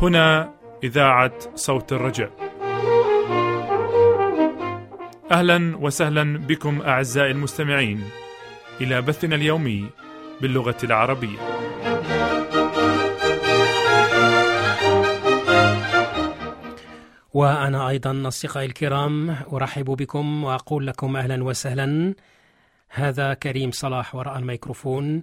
هنا إذاعة صوت الرجاء. أهلا وسهلا بكم أعزائي المستمعين إلى بثنا اليومي باللغة العربية. وأنا أيضا أصدقائي الكرام أرحب بكم وأقول لكم أهلا وسهلا هذا كريم صلاح وراء الميكروفون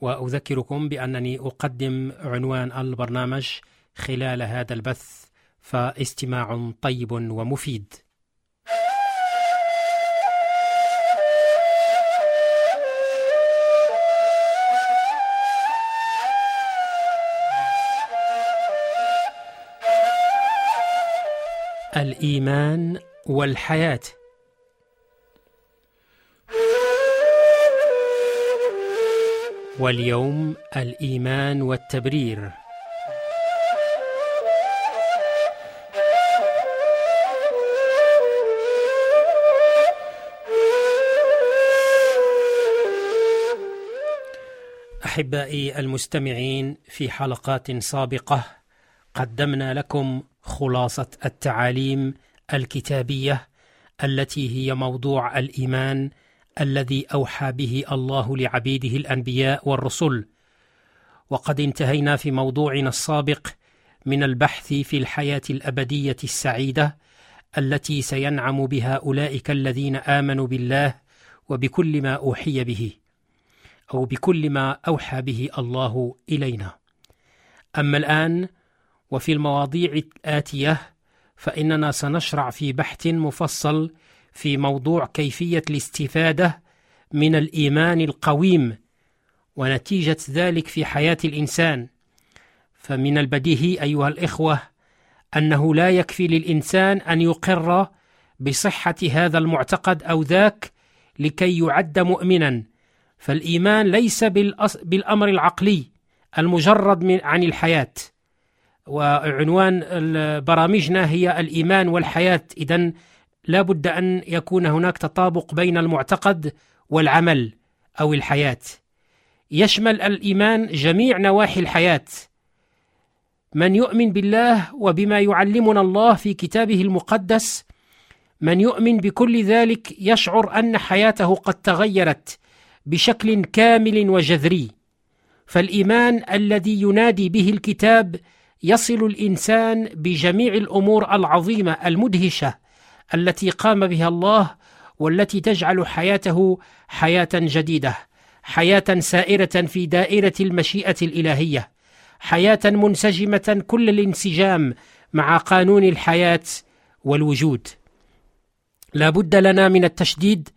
وأذكركم بأنني أقدم عنوان البرنامج خلال هذا البث فاستماع طيب ومفيد. الإيمان والحياة. واليوم الإيمان والتبرير. أحبائي المستمعين في حلقات سابقة قدمنا لكم خلاصة التعاليم الكتابية التي هي موضوع الإيمان الذي أوحى به الله لعبيده الأنبياء والرسل. وقد انتهينا في موضوعنا السابق من البحث في الحياة الأبدية السعيدة التي سينعم بها أولئك الذين آمنوا بالله وبكل ما أوحي به أو بكل ما أوحى به الله إلينا. أما الآن وفي المواضيع الآتية فإننا سنشرع في بحث مفصل في موضوع كيفية الاستفادة من الإيمان القويم ونتيجة ذلك في حياة الإنسان. فمن البديهي أيها الإخوة أنه لا يكفي للإنسان أن يقر بصحة هذا المعتقد أو ذاك لكي يعد مؤمنا. فالإيمان ليس بالأمر العقلي المجرد من عن الحياة. وعنوان برامجنا هي الإيمان والحياة. إذا لا بد أن يكون هناك تطابق بين المعتقد والعمل أو الحياة. يشمل الإيمان جميع نواحي الحياة. من يؤمن بالله وبما يعلمنا الله في كتابه المقدس من يؤمن بكل ذلك يشعر أن حياته قد تغيرت بشكل كامل وجذري. فالإيمان الذي ينادي به الكتاب يصل الإنسان بجميع الأمور العظيمة المدهشة التي قام بها الله والتي تجعل حياته حياة جديدة حياة سائرة في دائرة المشيئة الإلهية حياة منسجمة كل الانسجام مع قانون الحياة والوجود. لا بد لنا من التشديد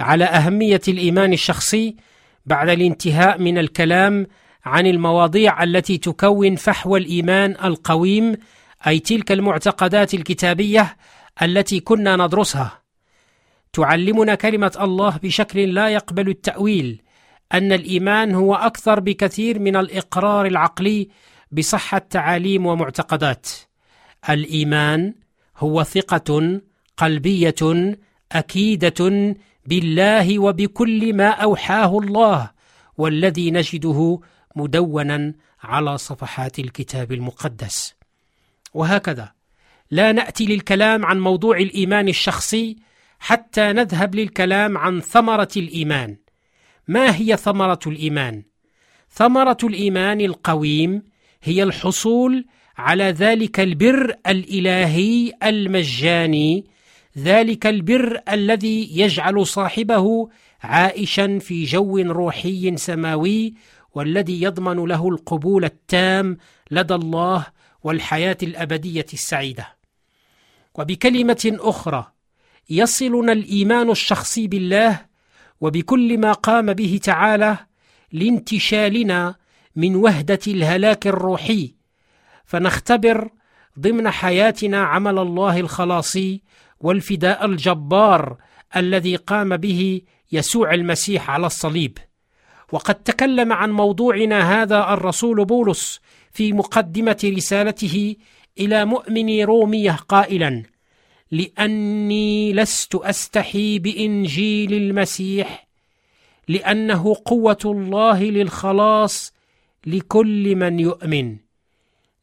على أهمية الإيمان الشخصي بعد الانتهاء من الكلام عن المواضيع التي تكون فحوى الإيمان القويم أي تلك المعتقدات الكتابية التي كنا ندرسها. تعلمنا كلمة الله بشكل لا يقبل التأويل أن الإيمان هو أكثر بكثير من الإقرار العقلي بصحة تعاليم ومعتقدات. الإيمان هو ثقة قلبية أكيدة بالله وبكل ما أوحاه الله والذي نجده مدونا على صفحات الكتاب المقدس. وهكذا. لا نأتي للكلام عن موضوع الإيمان الشخصي حتى نذهب للكلام عن ثمرة الإيمان. ما هي ثمرة الإيمان؟ ثمرة الإيمان القويم هي الحصول على ذلك البر الإلهي المجاني ذلك البر الذي يجعل صاحبه عائشا في جو روحي سماوي والذي يضمن له القبول التام لدى الله والحياة الأبدية السعيدة. وبكلمة أخرى يصلنا الإيمان الشخصي بالله وبكل ما قام به تعالى لانتشالنا من وهدة الهلاك الروحي فنختبر ضمن حياتنا عمل الله الخلاصي والفداء الجبار الذي قام به يسوع المسيح على الصليب. وقد تكلم عن موضوعنا هذا الرسول بولس في مقدمة رسالته إلى مؤمن روميه قائلا لأني لست أستحي بإنجيل المسيح لأنه قوة الله للخلاص لكل من يؤمن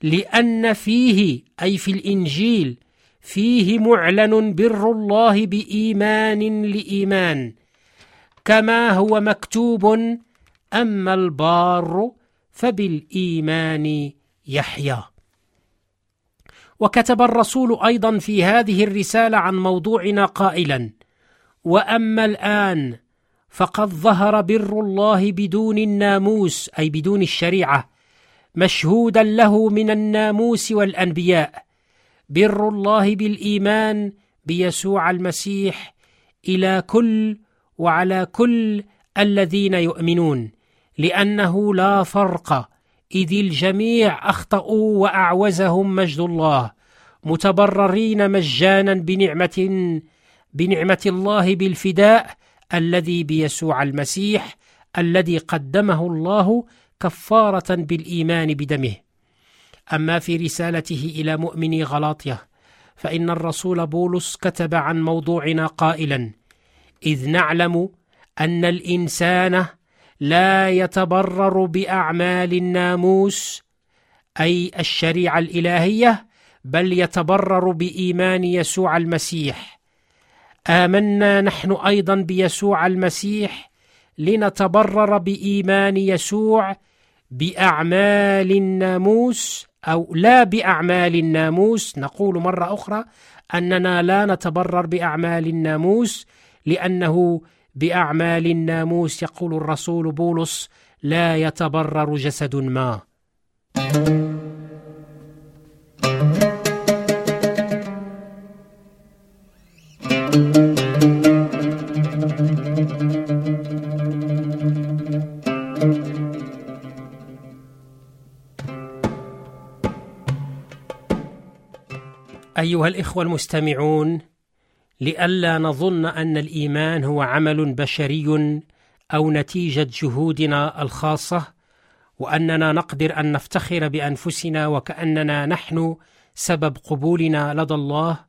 لأن فيه أي في الإنجيل فيه معلن بر الله بإيمان لإيمان كما هو مكتوب أما البار فبالإيمان يحيى وكتب الرسول أيضا في هذه الرسالة عن موضوعنا قائلا وأما الآن فقد ظهر بر الله بدون الناموس أي بدون الشريعة مشهودا له من الناموس والأنبياء بر الله بالإيمان بيسوع المسيح إلى كل وعلى كل الذين يؤمنون لأنه لا فرق اذ الجميع أخطأوا وأعوزهم مجد الله متبررين مجانا بنعمة بنعمة الله بالفداء الذي بيسوع المسيح الذي قدمه الله كفارة بالإيمان بدمه. أما في رسالته إلى مؤمني غلاطية فإن الرسول بولس كتب عن موضوعنا قائلا إذ نعلم أن الإنسان لا يتبرر بأعمال الناموس أي الشريعة الإلهية بل يتبرر بإيمان يسوع المسيح. آمنا نحن أيضا بيسوع المسيح لنتبرر بإيمان يسوع بأعمال الناموس أو لا بأعمال الناموس. نقول مرة أخرى أننا لا نتبرر بأعمال الناموس لأنه بأعمال الناموس يقول الرسول بولس لا يتبرر جسد ما. أيها الإخوة المستمعون لئلا نظن أن الإيمان هو عمل بشري أو نتيجة جهودنا الخاصة وأننا نقدر أن نفتخر بأنفسنا وكأننا نحن سبب قبولنا لدى الله.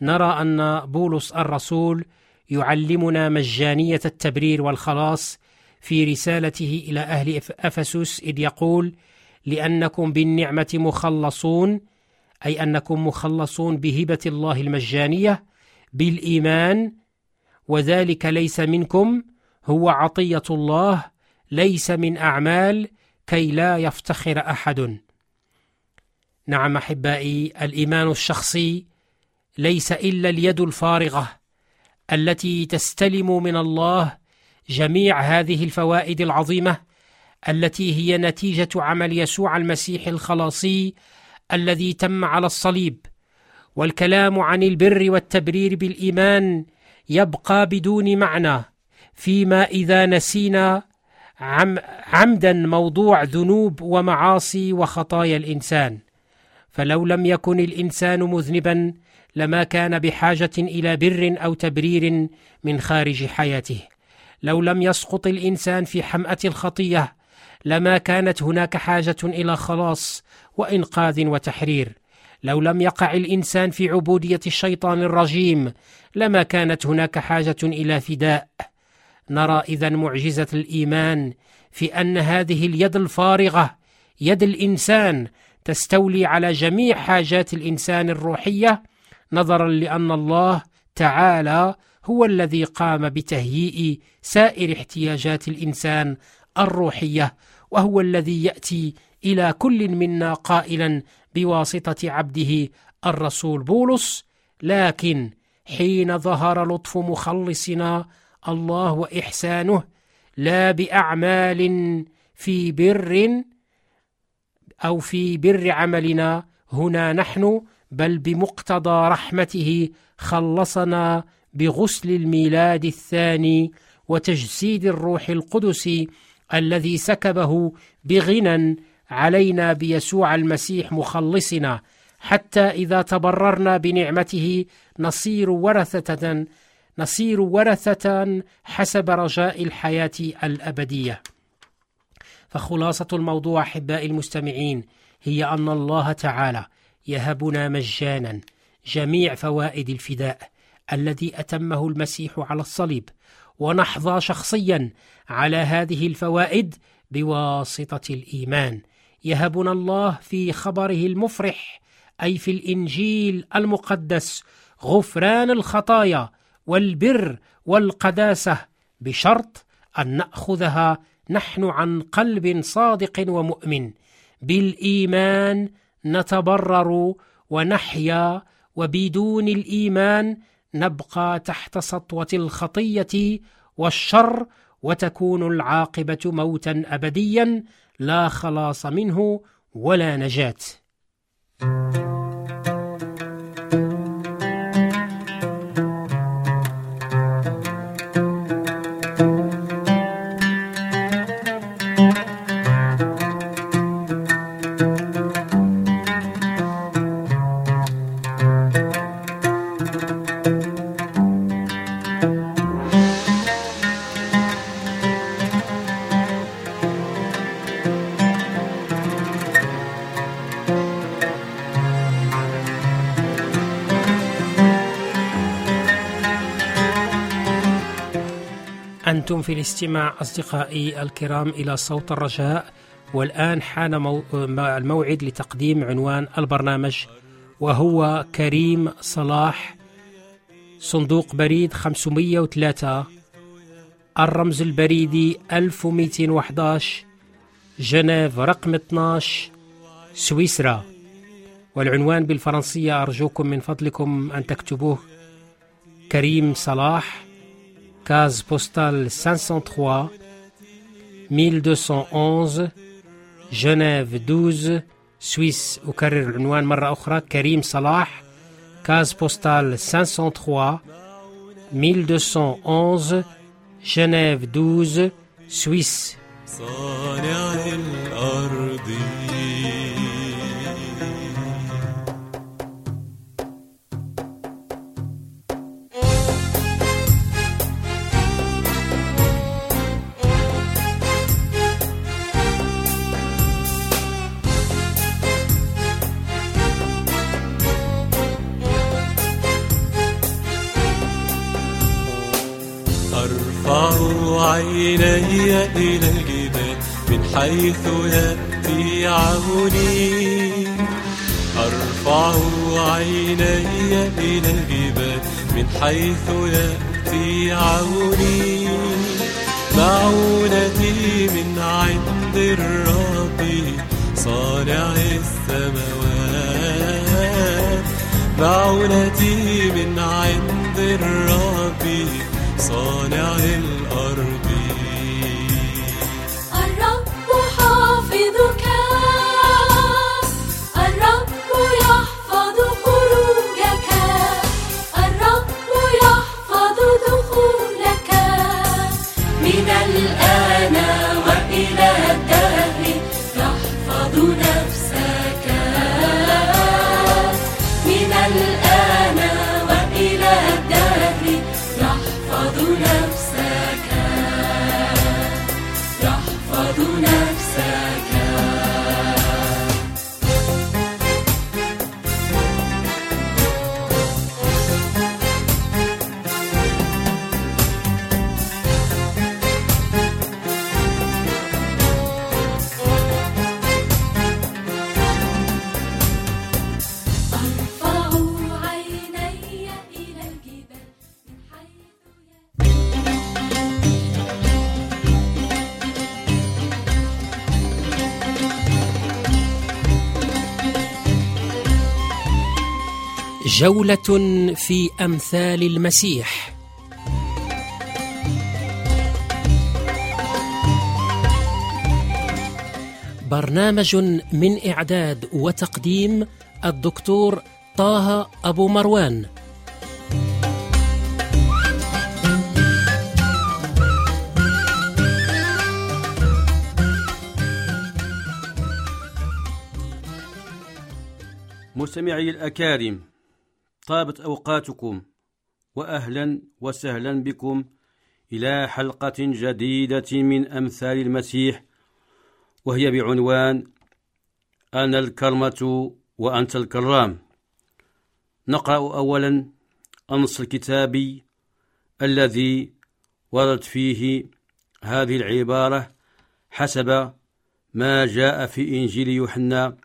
نرى أن بولس الرسول يعلمنا مجانية التبرير والخلاص في رسالته إلى أهل أفسس إذ يقول لأنكم بالنعمة مخلصون أي أنكم مخلصون بهبة الله المجانية بالإيمان وذلك ليس منكم هو عطية الله ليس من أعمال كي لا يفتخر أحد. نعم أحبائي الإيمان الشخصي ليس إلا اليد الفارغة التي تستلم من الله جميع هذه الفوائد العظيمة التي هي نتيجة عمل يسوع المسيح الخلاصي الذي تم على الصليب. والكلام عن البر والتبرير بالإيمان يبقى بدون معنى فيما إذا نسينا عم عمدا موضوع ذنوب ومعاصي وخطايا الإنسان. فلو لم يكن الإنسان مذنبا لما كان بحاجة إلى بر أو تبرير من خارج حياته. لو لم يسقط الإنسان في حمأة الخطية لما كانت هناك حاجة إلى خلاص وإنقاذ وتحرير. لو لم يقع الإنسان في عبودية الشيطان الرجيم لما كانت هناك حاجة إلى فداء. نرى إذا معجزة الإيمان في أن هذه اليد الفارغة يد الإنسان تستولي على جميع حاجات الإنسان الروحية نظرا لأن الله تعالى هو الذي قام بتهيئ سائر احتياجات الإنسان الروحية وهو الذي يأتي إلى كل منا قائلا بواسطة عبده الرسول بولس لكن حين ظهر لطف مخلصنا الله وإحسانه لا بأعمال في بر أو في بر عملنا هنا نحن بل بمقتضى رحمته خلصنا بغسل الميلاد الثاني وتجسيد الروح القدس الذي سكبه بغنى علينا بيسوع المسيح مخلصنا حتى إذا تبررنا بنعمته نصير ورثه نصير ورثة حسب رجاء الحياة الأبدية. فخلاصة الموضوع أحبائي المستمعين هي أن الله تعالى يهبنا مجانا جميع فوائد الفداء الذي أتمه المسيح على الصليب ونحظى شخصيا على هذه الفوائد بواسطة الإيمان. يهبنا الله في خبره المفرح أي في الإنجيل المقدس غفران الخطايا والبر والقداسة بشرط أن نأخذها نحن عن قلب صادق ومؤمن. بالإيمان نتبرر ونحيا وبدون الإيمان نبقى تحت سطوة الخطية والشر وتكون العاقبة موتا أبديا. لا خلاص منه ولا نجاة. في الاستماع أصدقائي الكرام إلى صوت الرجاء والآن حان مو... الموعد لتقديم عنوان البرنامج وهو كريم صلاح صندوق بريد 503 الرمز البريدي 1211 جنيف رقم 12 سويسرا. والعنوان بالفرنسية أرجوكم من فضلكم أن تكتبوه كريم صلاح. Case postale 503 1211 جنيف 12 Suisse أكرر العنوان مرة أخرى كريم صلاح Case postale 503 1211 جنيف 12 Suisse عيني إلى الجبال من حيث يأتي عوني. أرفع عيني إلى الجبال من حيث يأتي عوني. معونتي من عند الرب صانع السماوات. معونتي من عند الرب صانع الأرض جولة في أمثال المسيح. برنامج من إعداد وتقديم الدكتور طه أبو مروان. مستمعي الأكارم طابت أوقاتكم وأهلا وسهلا بكم إلى حلقة جديدة من أمثال المسيح وهي بعنوان أنا الكرمة وأنت الكرام. نقرأ أولا النص الكتابي الذي وردت فيه هذه العبارة حسب ما جاء في إنجيل يوحنا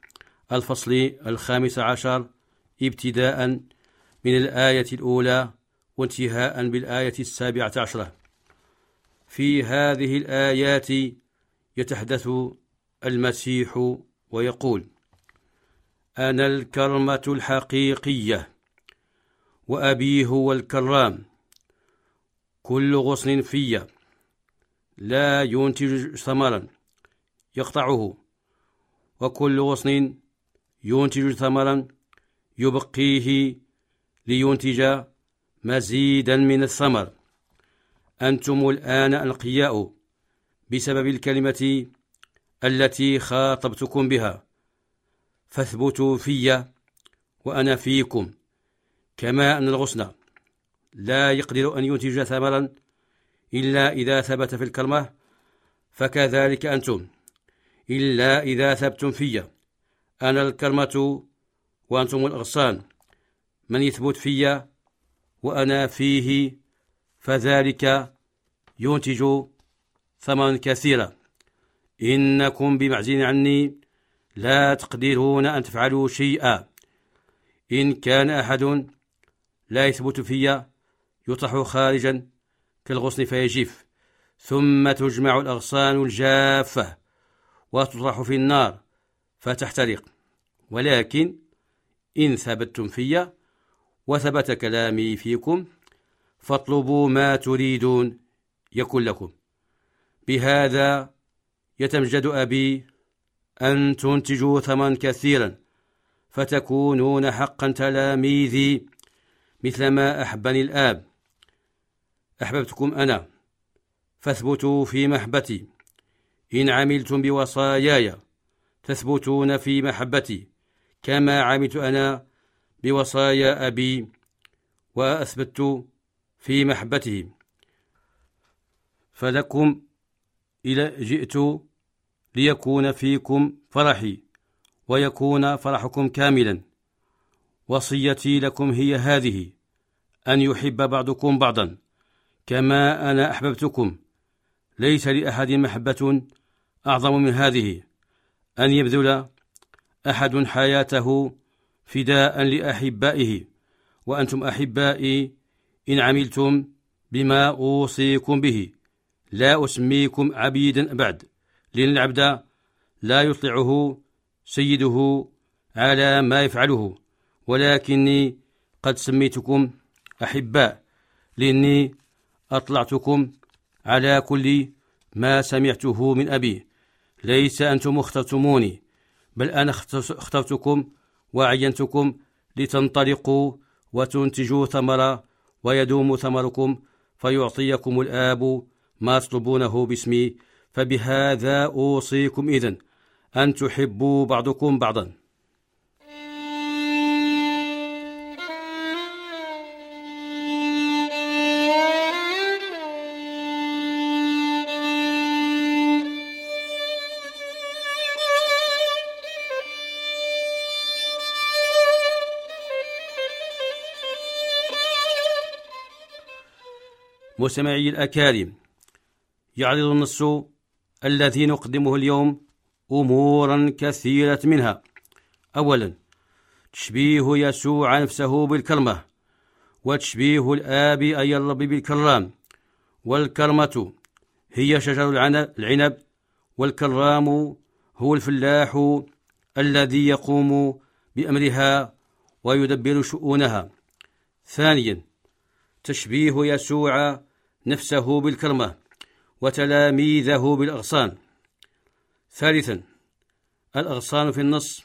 الفصل الخامس عشر ابتداء من الآية الأولى وانتهاء بالآية السابعة عشرة. في هذه الآيات يتحدث المسيح ويقول أنا الكرمة الحقيقية وأبي هو الكرام. كل غصن في لا ينتج ثمرا يقطعه وكل غصن ينتج ثمرا يبقيه لينتج مزيدا من الثمر. أنتم الآن أنقياء بسبب الكلمة التي خاطبتكم بها. فاثبتوا في وأنا فيكم. كما أن الغصن لا يقدر أن ينتج ثمرا إلا إذا ثبت في الكلمة فكذلك أنتم. إلا إذا ثبتم في. أنا الكرمة وأنتم الأغصان. من يثبت في وأنا فيه فذلك ينتج ثمرا كثيرا. إنكم بمعزل عني لا تقدرون أن تفعلوا شيئا. إن كان أحد لا يثبت في يطرح خارجا كالغصن فيجف ثم تجمع الأغصان الجافة وتطرح في النار فتحترق. ولكن إن ثبتم في وثبت كلامي فيكم فاطلبوا ما تريدون يكن لكم. بهذا يتمجد أبي أن تنتجوا ثمن كثيرا فتكونون حقا تلاميذي مثلما أحبني الآب. أحببتكم أنا فاثبتوا في محبتي. إن عملتم بوصاياي تثبتون في محبتي. كما عملت أنا بوصايا أبي وأثبت في محبته. فلكم إلى جئت ليكون فيكم فرحي ويكون فرحكم كاملا. وصيتي لكم هي هذه أن يحب بعضكم بعضا كما أنا أحببتكم. ليس لأحد محبة أعظم من هذه أن يبذل أحد حياته فداء لأحبائه. وأنتم أحبائي إن عملتم بما أوصيكم به. لا أسميكم عبيدا بعد لأن العبد لا يطلعه سيده على ما يفعله. ولكني قد سميتكم أحباء. لأني أطلعتكم على كل ما سمعته من أبي. ليس أنتم اخترتموني بل أنا اخترتكم وعينتكم لتنطلقوا وتنتجوا ثمرا ويدوم ثمركم فيعطيكم الآب ما تطلبونه باسمي. فبهذا أوصيكم إذن أن تحبوا بعضكم بعضا. مستمعي الأكارم. يعرض النص الذي نقدمه اليوم أمورا كثيرة منها. أولا تشبيه يسوع نفسه بالكرمة وتشبيه الآب أي الرب بالكرام. والكرمة هي شجر العنب والكرام هو الفلاح الذي يقوم بأمرها ويدبر شؤونها. ثانيا تشبيه يسوع نفسه بالكرمة وتلاميذه بالأغصان. ثالثا الأغصان في النص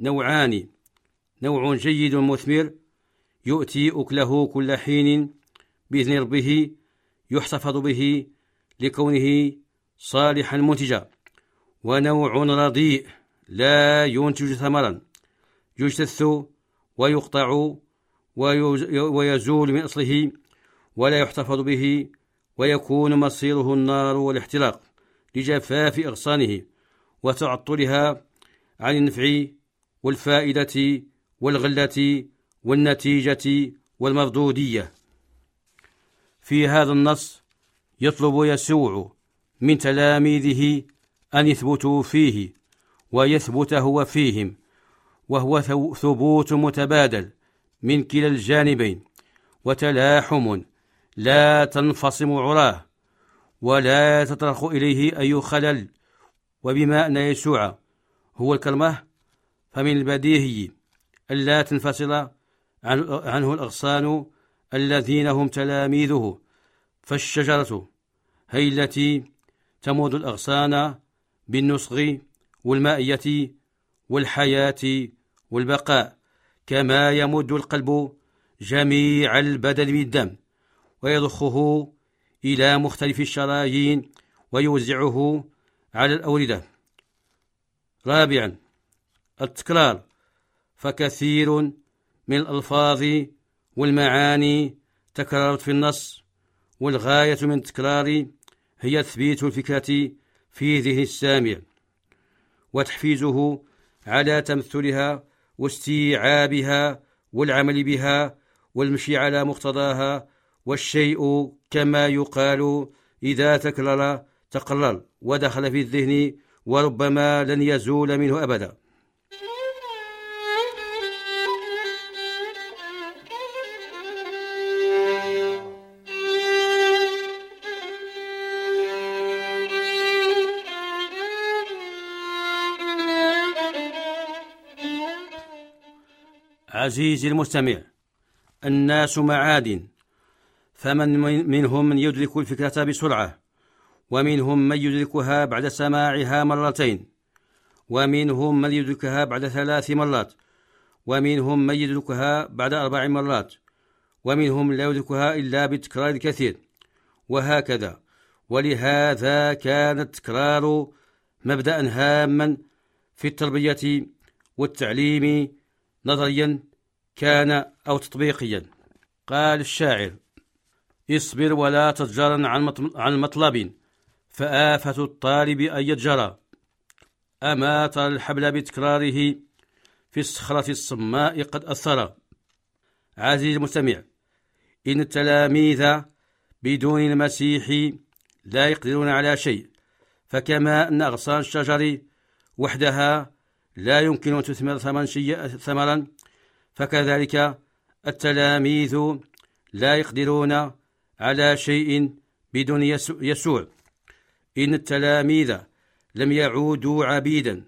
نوعان. نوع جيد مثمر يؤتي أكله كل حين بإذن ربه يحتفظ به لكونه صالحا منتجا. ونوع رديء لا ينتج ثمرا. يجتث ويقطع ويزول من أصله. ولا يحتفظ به ويكون مصيره النار والاحتراق لجفاف أغصانه وتعطلها عن النفع والفائدة والغلة والنتيجة والمردودية. في هذا النص يطلب يسوع من تلاميذه أن يثبتوا فيه ويثبت هو فيهم وهو ثبوت متبادل من كلا الجانبين وتلاحم لا تنفصم عراه ولا تطرق إليه أي خلل وبما أن يسوع هو الكلمة فمن البديهي ألا تنفصل عن- عنه الأغصان الذين هم تلاميذه فالشجرة هي التي تمود الأغصان بالنصغ والمائية والحياة والبقاء كما يمد القلب جميع البدن بالدم. ويضخه إلى مختلف الشرايين ويوزعه على الأوردة. رابعا التكرار فكثير من الألفاظ والمعاني تكررت في النص والغاية من التكرار هي تثبيت الفكرة في ذهن السامع وتحفيزه على تمثلها واستيعابها والعمل بها والمشي على مقتضاها والشيء كما يقال إذا تكرر تقرر ودخل في الذهن وربما لن يزول منه أبدا. عزيزي المستمع الناس معادن. فمن من- منهم من يدرك الفكرة بسرعة ومنهم من يدركها بعد سماعها مرتين ومنهم من يدركها بعد ثلاث مرات ومنهم من يدركها بعد أربع مرات ومنهم لا يدركها إلا بالتكرار الكثير وهكذا. ولهذا كان التكرار مبدأ هاما في التربية والتعليم نظريا كان أو تطبيقيا. قال الشاعر اصبر ولا تتجرن عن مط- عن مطلب. فآفة الطالب أن يتجرى. أما ترى الحبل بتكراره. في الصخرة الصماء قد أثر. عزيزي المستمع إن التلاميذ بدون المسيح لا يقدرون على شيء. فكما أن أغصان الشجر وحدها لا يمكن أن تثمر شيء ثمرا فكذلك التلاميذ لا يقدرون على شيء بدون يسوع- إن التلاميذ لم يعودوا عبيدا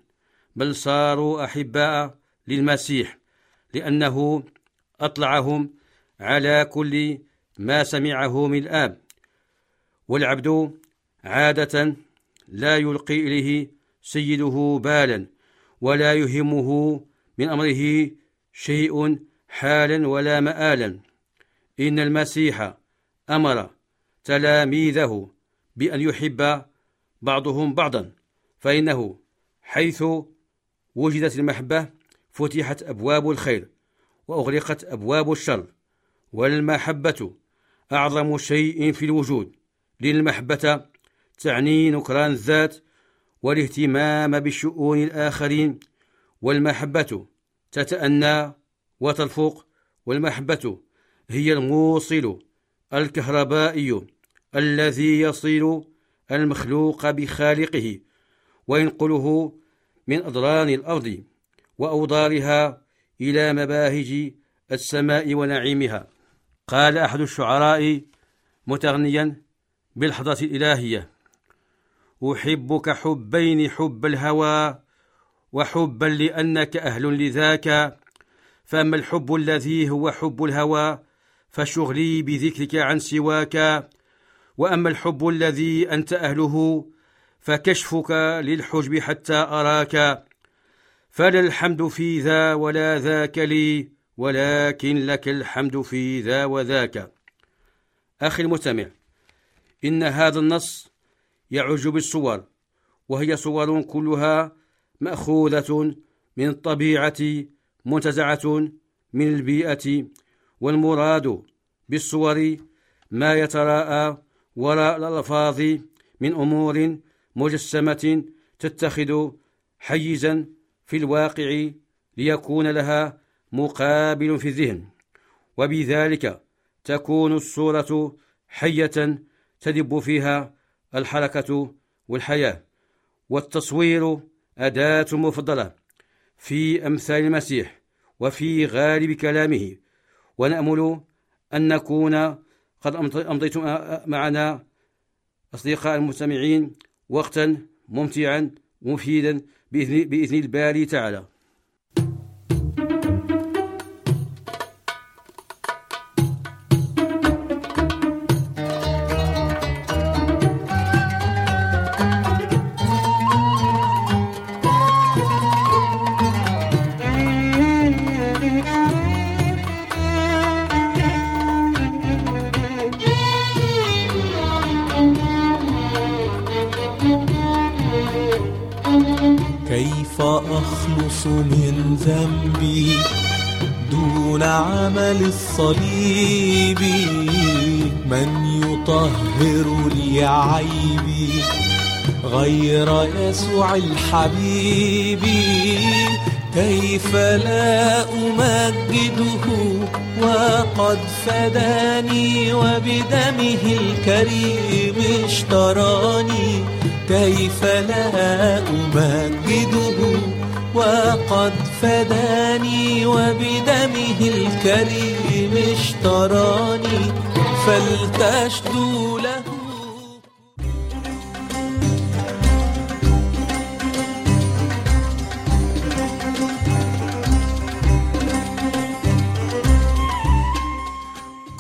بل صاروا أحباء للمسيح لأنه أطلعهم على كل ما سمعه من الآب. والعبد عادة لا يلقي إليه سيده بالا ولا يهمه من أمره شيء حالا ولا مآلا. إن المسيح أمر تلاميذه بأن يحب بعضهم بعضا فإنه حيث وجدت المحبة فتحت أبواب الخير وأغلقت أبواب الشر والمحبة أعظم شيء في الوجود. للمحبة تعني نكران الذات والاهتمام بشؤون الآخرين والمحبة تتأنى وترفق والمحبة هي الموصل الكهربائي الذي يصل المخلوق بخالقه وينقله من أضران الأرض وأوضارها إلى مباهج السماء ونعيمها. قال أحد الشعراء متغنيا بالحظة الإلهية أحبك حبين حب الهوى وحبا لأنك أهل لذاك فأما الحب الذي هو حب الهوى فشغلي بذكرك عن سواك وأما الحب الذي أنت أهله فكشفك للحجب حتى أراك. فلا الحمد في ذا ولا ذاك لي ولكن لك الحمد في ذا وذاك. أخي المستمع إن هذا النص يعج بالصور وهي صور كلها مأخوذة من الطبيعة منتزعة من البيئة. والمراد بالصور ما يتراءى وراء الألفاظ من أمور مجسمة تتخذ حيزا في الواقع ليكون لها مقابل في الذهن وبذلك تكون الصورة حية تدب فيها الحركة والحياة والتصوير أداة مفضلة في أمثال المسيح وفي غالب كلامه. ونأمل أن نكون قد أمضيتم معنا أصدقاء المستمعين وقتا ممتعا مفيدا بإذن, بإذن الباري تعالى. ذنبي دون عمل الصليب. من يطهر لي عيبي غير يسوع الحبيب. كيف لا أمجده وقد فداني وبدمه الكريم اشتراني. كيف لا أمجده وقد فداني وبدمه الكريم اشتراني فلتشدو له.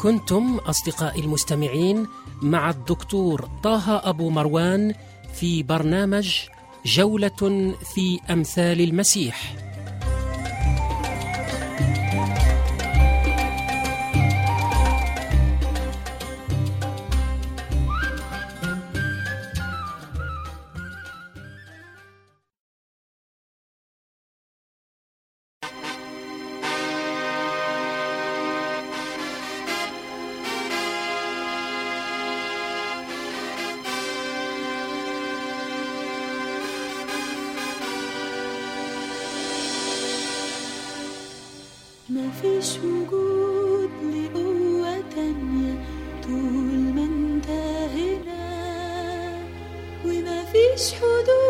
كنتم أصدقائي المستمعين مع الدكتور طه أبو مروان في برنامج جولة في أمثال المسيح. ما فيش وجود لقوة تانية طول ما انت هنا. وما فيش حدود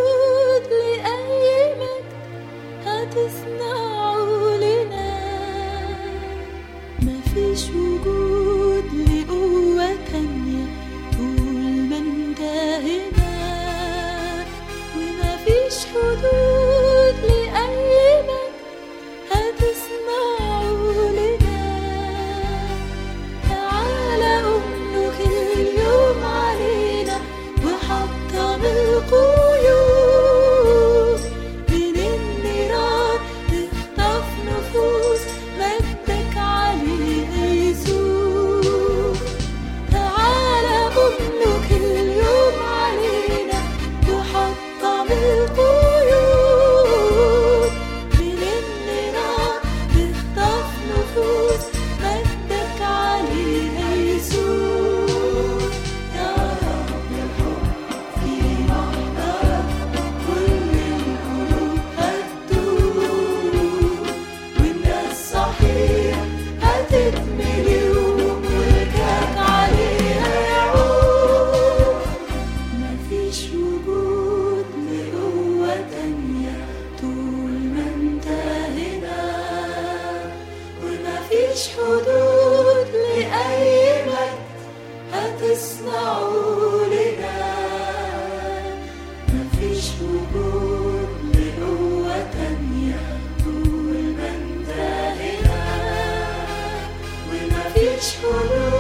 It's for